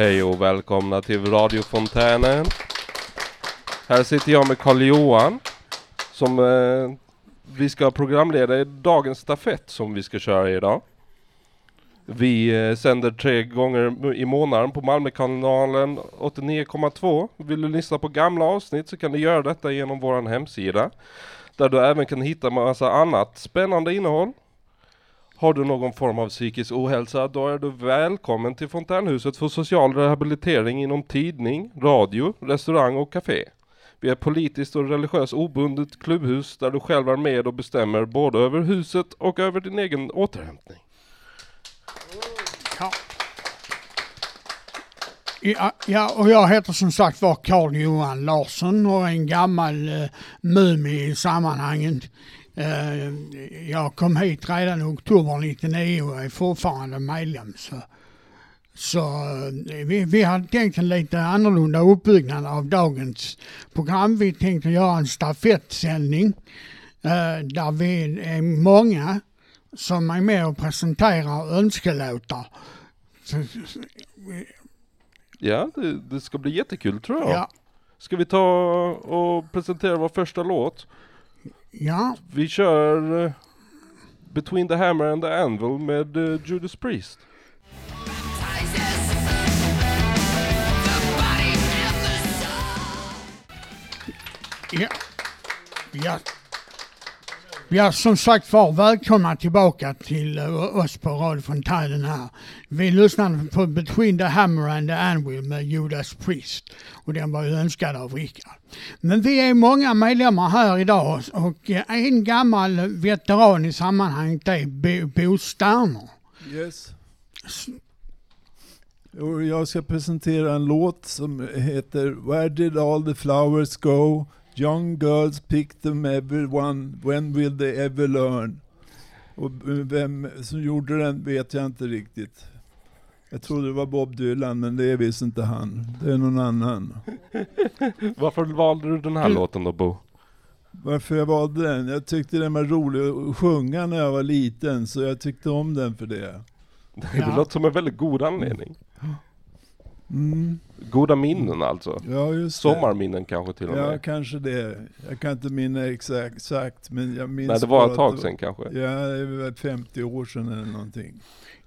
Hej och välkomna till Radio Fontänen! Här sitter jag med Karl Johan som eh, vi ska programleda i dagens stafett som vi ska köra idag. Vi eh, sänder tre gånger i månaden på Malmökanalen 89,2. Vill du lyssna på gamla avsnitt så kan du göra detta genom vår hemsida. Där du även kan hitta massa annat spännande innehåll. Har du någon form av psykisk ohälsa, då är du välkommen till Fontänhuset för social rehabilitering inom tidning, radio, restaurang och café. Vi är politiskt och religiöst obundet klubbhus där du själv är med och bestämmer både över huset och över din egen återhämtning. Ja. Ja, ja, och jag heter som sagt var Carl Johan Larsson och är en gammal eh, uh, mumie i sammanhanget. Uh, jag kom hit redan i oktober 99 och är fortfarande medlem. Så, så uh, vi, vi hade tänkt en lite annorlunda uppbyggnad av dagens program. Vi tänkte göra en stafettsändning uh, där vi är många som är med och presenterar önskelåtar. Ja, det, det ska bli jättekul tror jag. ja, Ska vi ta och presentera vår första låt? Ja, Vi kör eh, Between the Hammer and the Anvil med eh, Judas Priest. ja, ja. Ja, som sagt var, välkomna tillbaka till uh, oss på Radio Fontänen här. Vi lyssnade på Between the Hammer and the Anvil med Judas Priest och den var ju önskad av Rickard. Men vi är många medlemmar här idag och eh, en gammal veteran i sammanhanget är Bo, Bo Sterner. Yes. Jag ska presentera en låt som heter Where did all the flowers go? Young girls pick them everyone, when will they ever learn? Och vem som gjorde den vet jag inte riktigt. Jag trodde det var Bob Dylan, men det är visst inte han. Det är någon annan. Varför valde du den här låten då Bo? Varför jag valde den? Jag tyckte den var rolig att sjunga när jag var liten, så jag tyckte om den för det. Det Ja. låter som en väldigt god anledning. Mm. Goda minnen alltså. Ja. Sommarminnen kanske till och Ja, med. kanske det. Jag kan inte minna exakt, exakt men jag minns Nej, det var ett tag sedan kanske. Ja, det väl 50 år sedan eller någonting.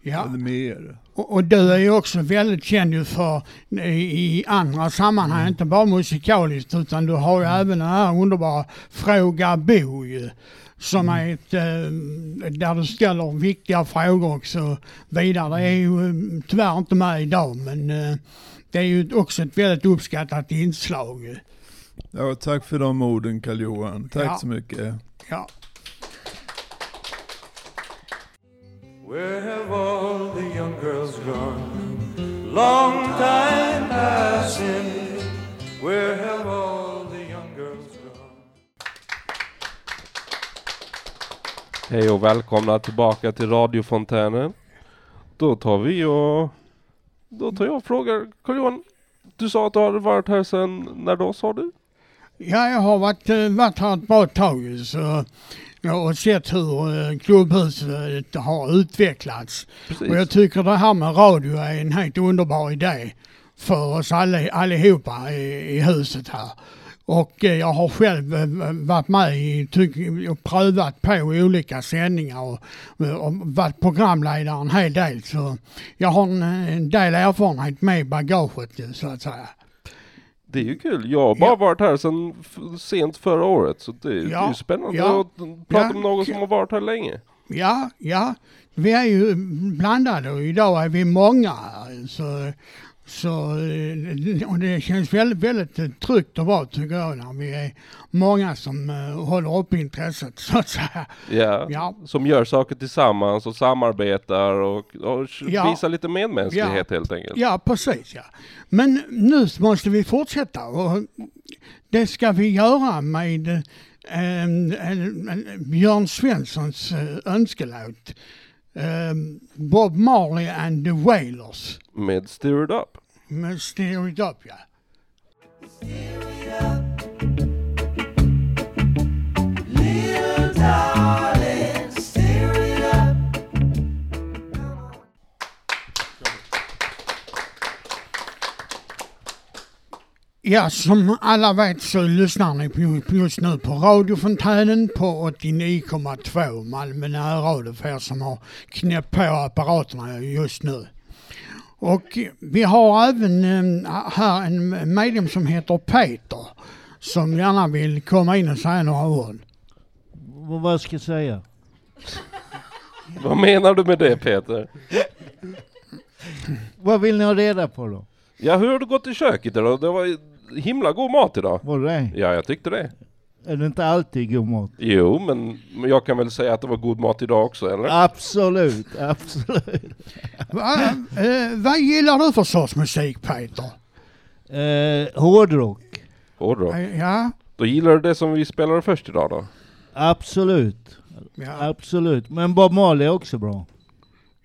Ja. Mer. Och, och du är ju också väldigt känd för i, andra sammanhang, inte bara musikaliskt utan du har ju även den här underbara Fråga Bo ju. Som är ett, eh, där du ställer viktiga frågor och så vidare. Det är ju eh, tyvärr inte med idag men eh, det är ju också ett väldigt uppskattat inslag. Ja, tack för de orden Karl Johan. Tack Ja. så mycket. Ja. Where have all the young girls gone? Long time passing. Where have all the young girls gone? Hej och välkomna tillbaka till radiofontänen. Då tar vi och... Då tar jag och frågar Carl-Johan. Du sa att du hade varit här sedan, när då sa du? Ja, jag har varit, eh, varit här ett bra tag så, och sett hur eh, klubbhuset har utvecklats. Precis. Och jag tycker det här med radio är en helt underbar idé för oss allihopa i, i huset här. Och eh, jag har själv eh, varit med i, och prövat på olika sändningar och, och varit programledare en hel del. Så jag har en, en del erfarenhet med bagaget så att säga. Det är ju kul. Jag har bara Ja. varit här sedan sent förra året. Så det, det är ju spännande ja, att prata med någon som har varit här länge. Ja, ja. Vi är ju blandade och idag är vi många. Så, så, eh, och det känns väldigt, väldigt tryggt och bra tycker jag när vi är många som eh, håller upp intresset så att säga. Ja. Ja. Som gör saker tillsammans och samarbetar och, och Ja. visar lite medmänsklighet helt enkelt. Ja, precis ja. Men nu måste vi fortsätta och det ska vi göra med eh, Björn Svenssons eh, önskelåt. Bob Marley and the Wailers. Med Stir It Up med Stereotopia. It Up ja. Ja, som alla vet så lyssnar ni just nu på radiofontänen på 89,2 Malmö närradio för er som har knäppt på apparaterna just nu. Och vi har även eh, här en medlem som heter Peter som gärna vill komma in och säga några ord. V- Vad ska jag säga? Vad menar du med det Peter? Vad vill ni ha reda på då? Ja, hur har det gått i köket idag? Det var himla god mat idag. Var det? Ja, jag tyckte det. Är det inte alltid god mat? Jo, men jag kan väl säga att det var god mat idag också, eller? Absolut, absolut. Va, eh, vad gillar du för sorts musik Peter? Eh, hårdrock? Hårdrock. Eh, Ja, Då gillar du det som vi spelade först idag då? Absolut, ja, absolut. Men Bob Marley är också bra.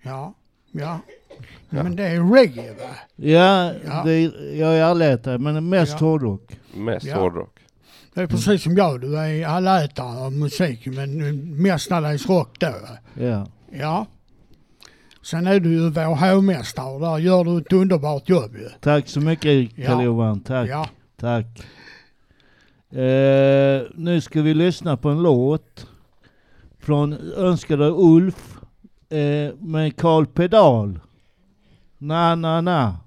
ja, ja. Men det är reggae va? Ja, Ja. Det, jag är allätare, men mest Ja. hårdrock. Mest Ja. hårdrock. Det är precis som jag, du är allätare av musik men eh, mestadels rock då. Ja. Ja. Sen är du ju vår hovmästare och där gör du ett underbart jobb ju. Tack så mycket Ja. Karl-Johan, tack. Ja. Tack. Eh, nu ska vi lyssna på en låt från önskade Ulf eh, med Karl Pedal. Na na na.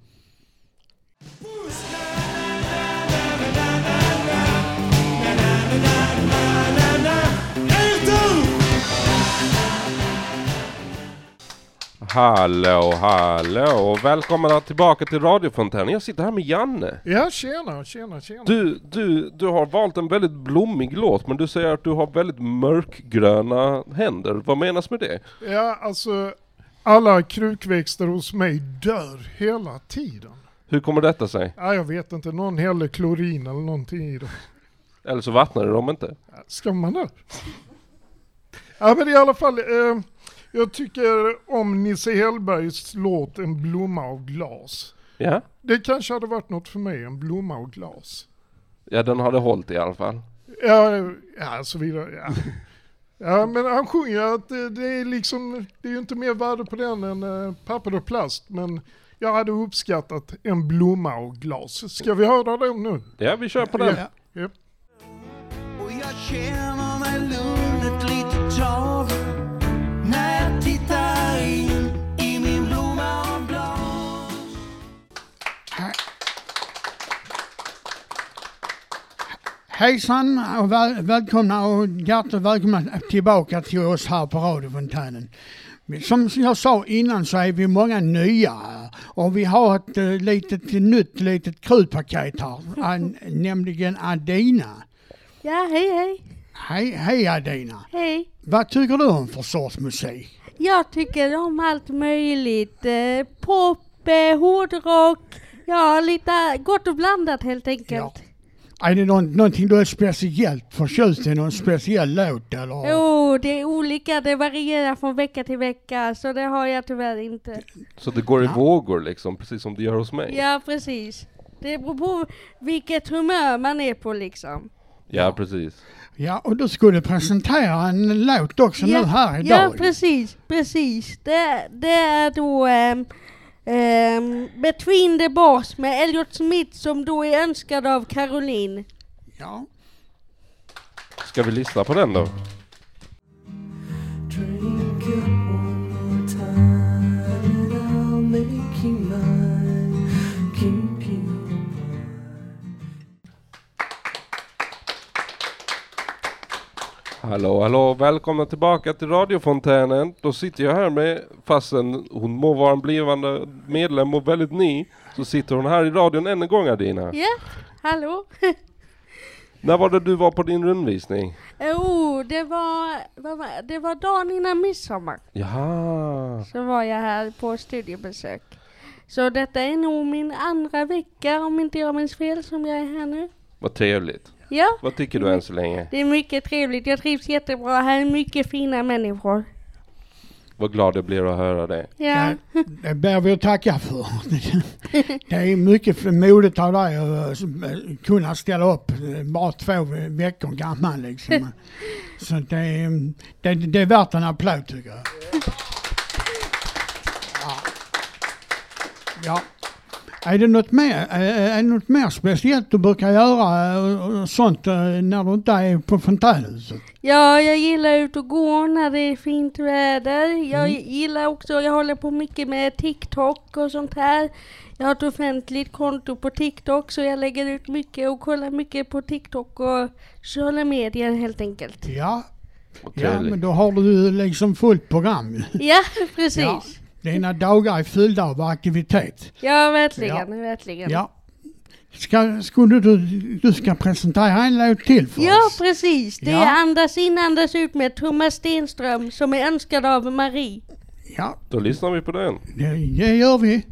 Hallå, hallå! Välkomna tillbaka till radiofontänen. Jag sitter här med Janne. Ja, tjena, tjena, tjena. Du, du, du har valt en väldigt blommig låt, men du säger att du har väldigt mörkgröna händer. Vad menas med det? Ja, alltså alla krukväxter hos mig dör hela tiden. Hur kommer detta sig? Ja, jag vet inte, någon häller klorin eller någonting i dem. Eller så vattnar dem inte? Ska man det? Ja, men i alla fall, eh, jag tycker om Nisse Hellbergs låt En blomma av glas. Ja? Det kanske hade varit något för mig, en blomma av glas. Ja, den hade hållit i alla fall. Ja, ja så vidare. Ja. ja, men han sjunger att det, det är liksom, det är ju inte mer värde på den än eh, papper och plast, men jag hade uppskattat en blomma och glas. Ska vi höra den nu? Ja, vi kör på den. Ja. Och Hejsan och väl, välkomna och hjärtligt välkomna tillbaka till oss här på radiofontänen. Som jag sa innan så är vi många nya och vi har ett eh, litet nytt litet krutpaket här, an, nämligen Adina. Ja, hej hej. Hej, hej Adina. Hej. Vad tycker du om för sorts musik? Jag tycker om allt möjligt. Eh, pop, eh, hårdrock. Ja, lite gott och blandat helt enkelt. Är det någon, någonting du är speciellt förtjust i, någon speciell låt eller? Jo, det är olika. Det varierar från vecka till vecka, så det har jag tyvärr inte. Så det går i Ja. vågor liksom, precis som det gör hos mig. Ja, precis. Det beror på vilket humör man är på liksom. Ja, precis. Ja, och du skulle presentera en låt också nu här idag. Ja, precis, precis. Det, det är då ehm, ehm, Between the Bars med Elliot Smith som då är önskad av Caroline. Ja. Ska vi lyssna på den då? Hallå, hallå, välkomna tillbaka till radiofontänen. Då sitter jag här med, fastän hon må vara en blivande medlem och väldigt ny, så sitter hon här i radion än en gång Adina. Ja, hallå? När var det du var på din rundvisning? Oh, det var, det var dagen innan midsommar. Jaha, Så var jag här på studiebesök. Så detta är nog min andra vecka om inte jag minns fel som jag är här nu. vad trevligt. Ja, Vad tycker du än så länge? det är mycket trevligt. Jag trivs jättebra. Här är mycket fina människor. Vad glad jag blir att höra det. Ja, Ja, det ber vi att tacka för. Det är mycket modigt av dig att eh, kunna ställa upp eh, bara två veckor gammal liksom. Så det är, det, det är värt en applåd tycker jag. Ja. ja. Är det något mer, är det något mer speciellt du brukar göra eh, sånt eh, när du inte är på fontänhuset? Ja, jag gillar ut och gå när det är fint väder. Jag Mm. gillar också, jag håller på mycket med TikTok och sånt här. Jag har ett offentligt konto på TikTok så jag lägger ut mycket och kollar mycket på TikTok och sociala medier helt enkelt. Ja, ja men då har du liksom fullt program. Ja, precis. Ja. Ja, Dina dagar är fyllda av aktivitet. verkligen, verkligen. Ja. Ska, skulle du, du ska presentera en låt till för Ja, oss? precis. Det Ja. är Andas in, andas ut med Thomas Stenström som är önskad av Marie. Ja, Då lyssnar vi på den. det, det gör vi.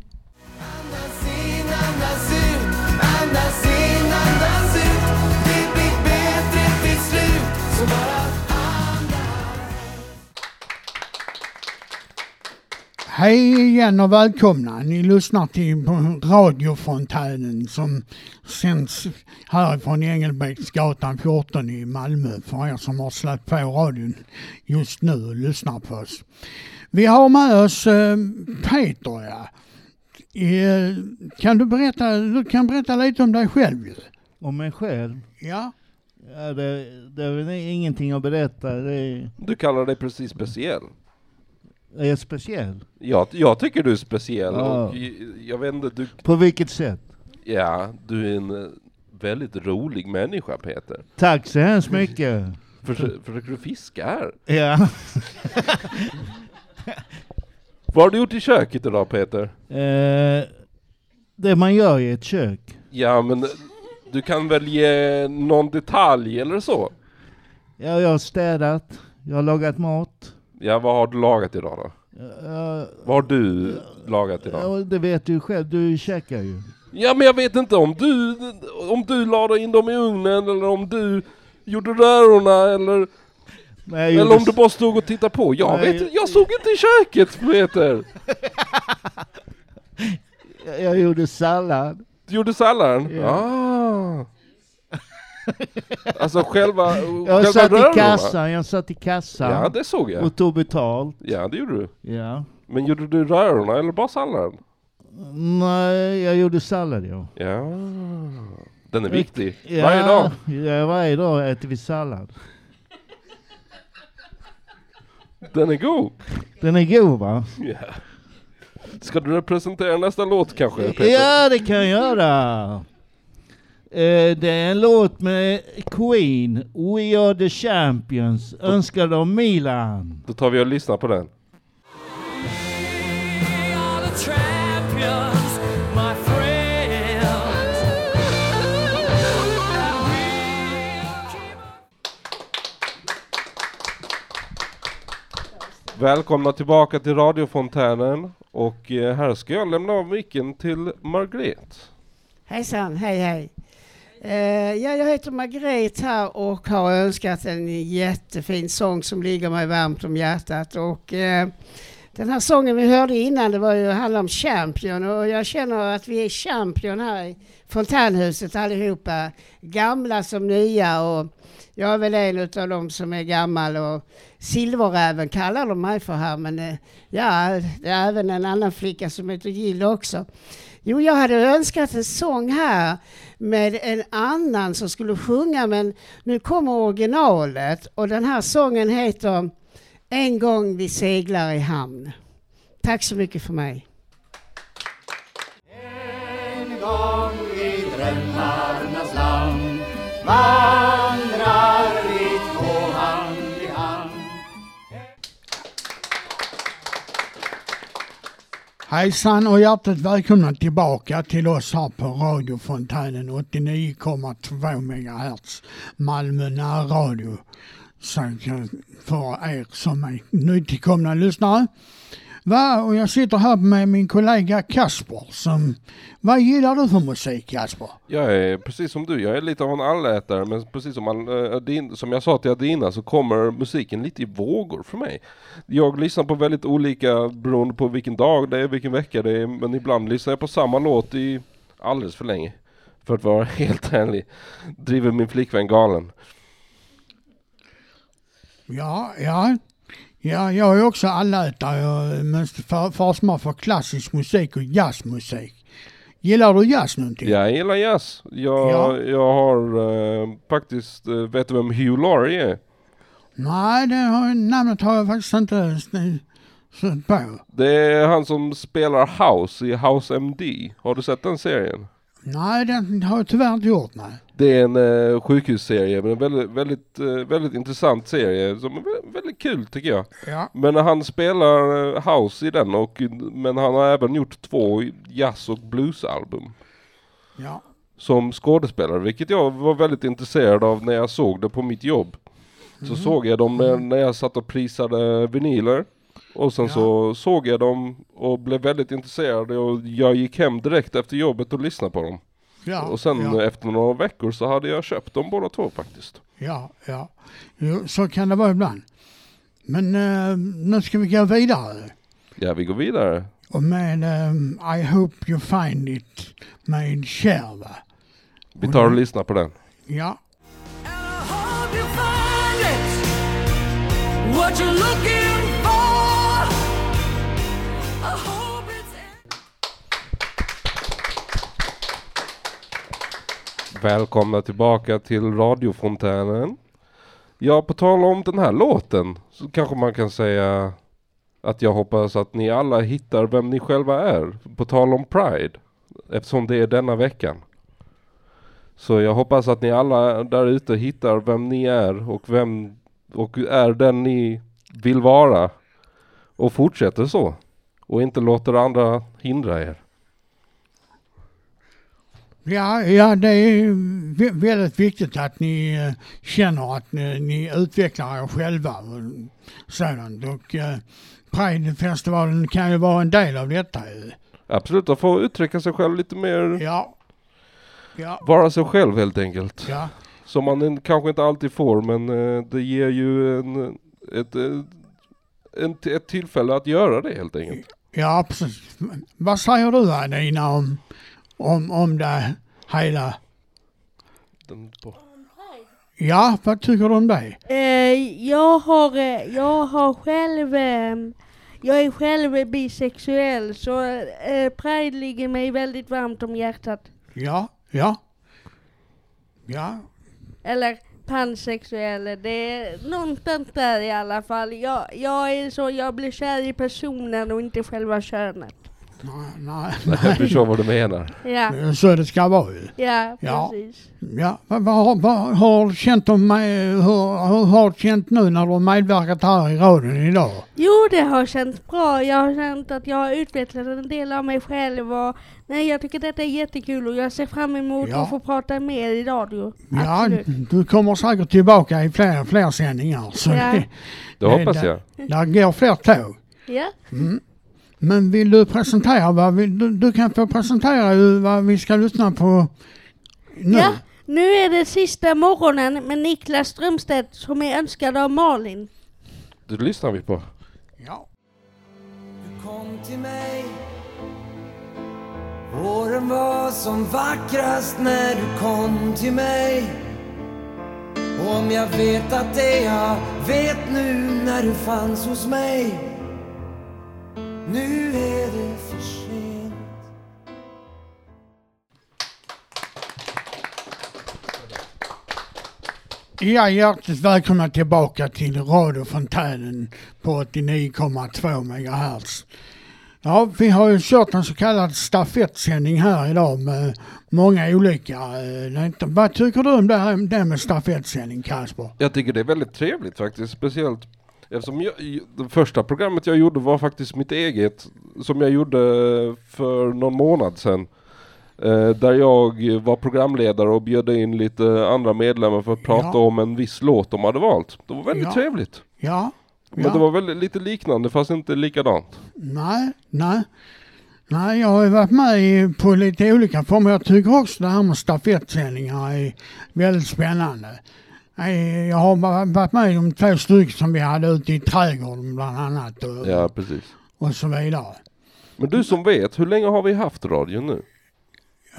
Hej igen och välkomna. Ni lyssnar till på radiofontänen som sänds härifrån Engelbrektsgatan 14 i Malmö för er som har släppt på radion just nu och lyssnar på oss. Vi har med oss eh, Peter. Ja. Kan du berätta, du kan berätta lite om dig själv ju. Om mig själv? Ja. Ja, det, det är väl ingenting att berätta. Det är, Du kallar dig precis speciell. Är jag speciell? Jag, jag tycker du är speciell Ja. och jag, vet inte, du, På vilket sätt? ja, du är en eh, väldigt rolig människa Peter. Tack så hemskt mycket. Försö, försöker du fiska här? Ja. Vad har du gjort i köket idag Peter? Eh, det man gör i ett kök. Ja men du kan väl ge någon detalj eller så? Ja, jag har städat, jag har lagat mat. Ja vad har du lagat idag då? Uh, Vad har du lagat idag? ja, det vet du själv, du käkar ju. Ja men jag vet inte om du, om du lade in dem i ugnen eller om du gjorde rörorna eller, jag eller om du bara stod och tittade på. Jag Nej. vet jag såg inte i köket Peter! Jag, jag gjorde sallad. Du gjorde salladen? Ja. Ah. Alltså själva, Jag själva satt i rörorna? kassan, jag satt i kassan Ja det såg jag. och tog betalt. Ja det gjorde du. Ja. Men gjorde du rörorna eller bara salladen? Nej, jag gjorde sallad ja. Ja. Den är viktig. ja Varje dag. Ja, varje dag äter vi sallad. Den är god. Den är god va? Ja. Ska du presentera nästa låt kanske Peter? Ja, det kan jag göra. Eh, det är en låt med Queen, We Are The Champions, önskad av Milan. Då tar vi och lyssnar på den. Välkomna tillbaka till radiofontänen och eh, här ska jag lämna av micken till Margret. Hejsan, hej hej. Eh, ja, jag heter Margret här och har önskat en jättefin sång som ligger mig varmt om hjärtat. Och, eh, den här sången vi hörde innan det var ju, handlade om Champion och jag känner att vi är Champion här i Fontänhuset allihopa. Gamla som nya och jag är väl en av dem som är gammal och Silverräven kallar de mig för här men eh, ja, det är även en annan flicka som heter Jill också. Jo, jag hade önskat en sång här med en annan som skulle sjunga men nu kommer originalet och den här sången heter En gång vi seglar i hamn. Tack så mycket för mig. En gång i drömmarnas land var Hejsan och hjärtligt välkomna tillbaka till oss här på radiofontänen 89,2 MHz Malmö närradio. För er som är nytillkomna lyssnare. Va? Och jag sitter här med min kollega Kasper som, vad gillar du för musik Kasper? Jag är precis som du, jag är lite av en allätare men precis som, eh, Adin, som jag sa till Adina så kommer musiken lite i vågor för mig. Jag lyssnar på väldigt olika beroende på vilken dag det är, vilken vecka det är men ibland lyssnar jag på samma låt i alldeles för länge. För att vara helt ärlig. Driver min flickvän galen. Ja, ja. Ja, jag är också allätare mest för, försmak för klassisk musik och jazzmusik. Gillar du jazz någonting? Jag gillar jazz. Jag, Ja. jag har eh, faktiskt, eh, vet du vem Hugh Laurie är? Nej, det har, namnet har jag faktiskt inte sett på. Det är han som spelar House i House MD. Har du sett den serien? Nej, det har jag tyvärr inte gjort. Nej. Det är en eh, sjukhusserie, men en väldigt, väldigt, eh, väldigt intressant serie som är vä- väldigt kul tycker jag. Ja. Men han spelar eh, house i den och, men han har även gjort två jazz och bluesalbum Ja. som skådespelare, vilket jag var väldigt intresserad av när jag såg det på mitt jobb. Så såg jag dem när, när jag satt och prisade vinyler. Och sen Ja. så såg jag dem och blev väldigt intresserad och jag gick hem direkt efter jobbet och lyssnade på dem. Ja, och sen ja, efter några veckor så hade jag köpt dem båda två faktiskt. ja, ja. Jo, så kan det vara ibland. Men eh, nu ska vi gå vidare. Ja, vi går vidare. Och med eh, I hope you find it med Cher va? Vi tar och lyssnar på den. Ja. hope you find it. What you're looking Välkomna tillbaka till radiofontänen. Ja, på tal om den här låten så kanske man kan säga att jag hoppas att ni alla hittar vem ni själva är. På tal om Pride. Eftersom det är denna veckan. Så jag hoppas att ni alla där ute hittar vem ni är och vem och är den ni vill vara. Och fortsätter så. Och inte låter andra hindra er. Ja, ja, det är vä- väldigt viktigt att ni eh, känner att ni, ni utvecklar er själva och sådant. Och eh, Pridefestivalen kan ju vara en del av detta ju. Absolut, att få uttrycka sig själv lite mer. Ja. Ja, Vara sig själv helt enkelt. ja, Som man kanske inte alltid får men eh, det ger ju en, ett, en, ett tillfälle att göra det helt enkelt. ja precis. Vad säger du Adina om, om, om det hela? Ja, vad tycker du om det? Eh, jag har, eh, jag har själv, eh, jag är själv bisexuell så eh, Pride ligger mig väldigt varmt om hjärtat. Ja, ja. Ja, Eller pansexuell, det är någonstans där i alla fall. Jag, jag är så, jag blir kär i personen och inte själva könet. Nej, nej. Jag förstår vad du menar. Ja, Så det ska vara ju. ja, Ja. precis. Ja, vad, vad, vad har du känt om mig, hur, hur har du känt nu när du har medverkat här i radion idag? Jo, det har känts bra. Jag har känt att jag har utvecklat en del av mig själv och nej, jag tycker detta är jättekul och jag ser fram emot Ja. att få prata mer i radio. Ja, Absolut. du kommer säkert tillbaka i fler, fler sändningar. Så Ja. det, Det hoppas jag. där går fler tåg. Ja. Mm. Men vill du presentera, vad vill, du, du kan få presentera vad vi ska lyssna på nu. ja, nu är det sista morgonen med Niklas Strömstedt som är önskad av Malin. Det lyssnar vi på. Ja. Du kom till mig Våren var som vackrast när du kom till mig Och om jag vet att det jag vet nu när du fanns hos mig Nu är det för sent Ja, hjärtligt välkomna tillbaka till radiofontänen på 89,2 MHz. Ja, vi har ju kört en så kallad stafettsändning här idag med många olika. eh, Vad tycker du om det, här, det med stafettsändning Kasper? Jag tycker det är väldigt trevligt faktiskt. Speciellt eftersom jag, det första programmet jag gjorde var faktiskt mitt eget. Som jag gjorde för någon månad sedan. Eh, där jag var programledare och bjöd in lite andra medlemmar för att prata Ja. om en viss låt de hade valt. Det var väldigt Ja. trevligt. Ja? Men ja. det var väldigt, lite liknande fast inte likadant. Nej, nej. Nej, jag har ju varit med på lite olika former. Jag tycker också det här med stafettsändningar är väldigt spännande. Eh, Jag har va- varit med om två stycken som vi hade ute i trädgården bland annat och, Ja, precis. och så vidare. Men du som vet, hur länge har vi haft radio nu?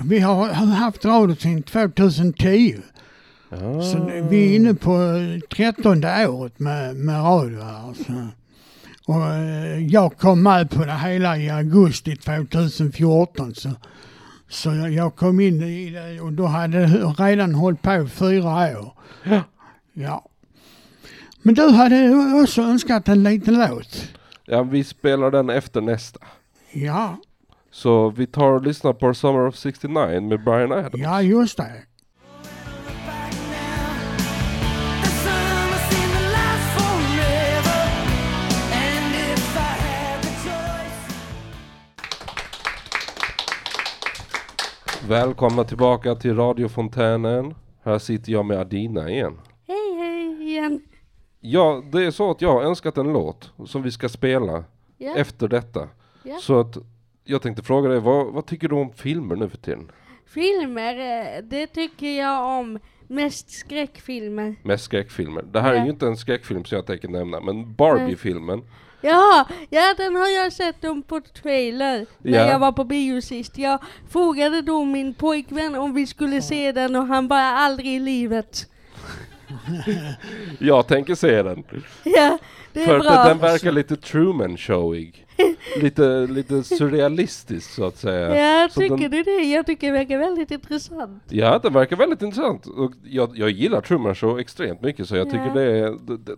Vi har haft radio sedan 2010. Ja. Så vi är inne på trettonde året med, med radio här. Så. Och eh, jag kom med på det hela i augusti 2014. Så, Så jag, jag kom in i det och då hade det redan hållit på fyra år. Ja. Ja. Men du hade också önskat en liten låt. Ja, vi spelar den efter nästa. Ja, Så vi tar och lyssnar på Summer of 69 med Brian Adams. ja just det. Välkomna tillbaka till radiofontänen. Här sitter jag med Adina igen. Hej hej igen. Ja, det är så att jag har önskat en låt som vi ska spela Ja, efter detta. Ja. Så att jag tänkte fråga dig, vad, vad tycker du om filmer nu för tiden? filmer, eh, det tycker jag om. Mest skräckfilmer. Mest skräckfilmer. Det här är Ja. ju inte en skräckfilm som jag tänker nämna, men Barbie-filmen. Ja, ja den har jag sett om på trailer när Ja. jag var på bio sist. Jag frågade då min pojkvän om vi skulle se den och han bara aldrig i livet. Jag tänker se den. Ja, det är För bra. att den verkar lite Truman-showig. lite, lite surrealistisk så att säga. Ja, Så tycker den- du det? Jag tycker det verkar väldigt intressant. Ja, den verkar väldigt intressant. Och jag, jag gillar Truman Show extremt mycket så jag Ja. tycker det, är, det, det,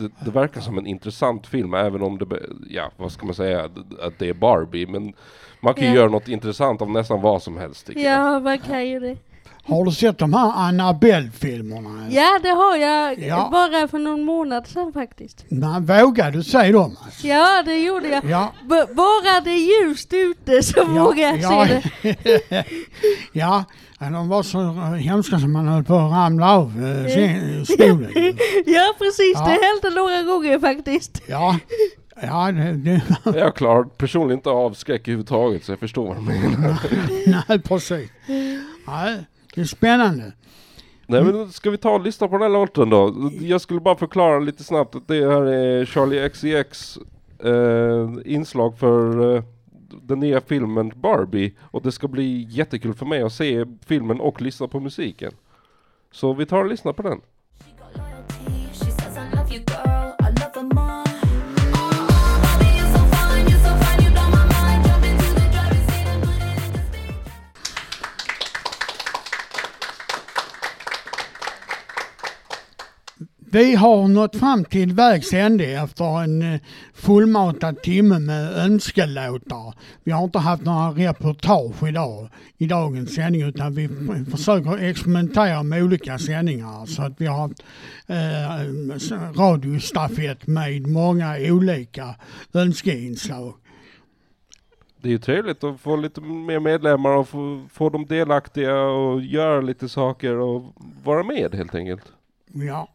det, det verkar som en intressant film även om det, ja vad ska man säga, att det är Barbie. Men man kan ju Ja. göra något intressant av nästan vad som helst tycker jag. Ja, man kan ju det. Har du sett de här Annabelle-filmerna? Ja, det har jag Ja. bara för någon månad sedan faktiskt. Nej, vågar du se dem? Ja, det gjorde jag. Ja. B- bara det är ljust ute så vågar jag ja, se det. ja, de var så hemska som man höll på att ramla av eh, stolen. Ja, precis. Ja. Det hände några gånger faktiskt. Ja, ja det, det, Jag klarar personligen inte av skräck överhuvudtaget så jag förstår vad du menar. nej precis. Nej, det är spännande. Nej men ska vi ta och lyssna på den här låten då? Jag skulle bara förklara lite snabbt att det här är Charlie XCX eh, inslag för eh, den nya filmen Barbie och det ska bli jättekul för mig att se filmen och lyssna på musiken. Så vi tar och lyssnar på den. Vi har nått fram till vägs ände efter en eh, fullmatad timme med önskelåtar. Vi har inte haft några reportage idag i dagens sändning utan vi försöker experimentera med olika sändningar så att vi har haft eh, radiostafett med många olika önskeinslag. Det är ju trevligt att få lite mer medlemmar och få, få dem delaktiga och göra lite saker och vara med helt enkelt. Ja.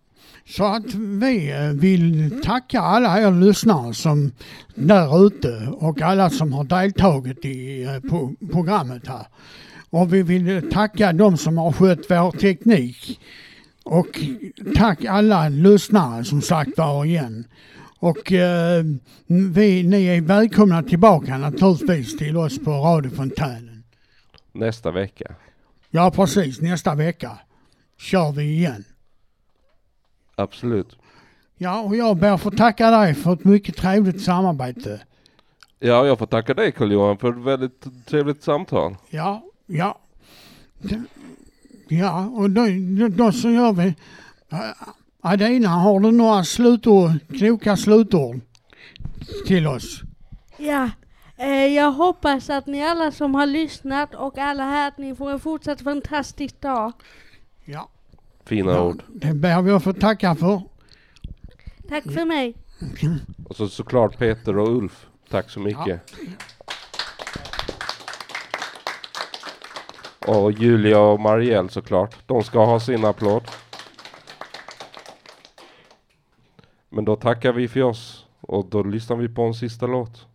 Så att vi vill tacka alla er lyssnare som där ute och alla som har deltagit i eh, programmet här. Och vi vill tacka de som har skött vår teknik. Och tack alla lyssnare som sagt var igen. Och eh, vi, ni är välkomna tillbaka naturligtvis till oss på radiofontänen. Nästa vecka. Ja precis, nästa vecka kör vi igen. Absolut. Ja, och jag ber att få tacka dig för ett mycket trevligt samarbete. Ja, jag får tacka dig Carl-Johan för ett väldigt trevligt samtal. Ja, ja. Ja, och då, då, då så gör vi... Adina, har du några slutord, kloka slutord till oss? Ja, eh, jag hoppas att ni alla som har lyssnat och alla här att ni får en fortsatt fantastisk dag. Ja. Fina ja ord. det ber vi att få tacka för. Tack för mig. Och så såklart Peter och Ulf. Tack så mycket. Och Julia och Marielle såklart. De ska ha sin applåd. Men då tackar vi för oss och då lyssnar vi på en sista låt.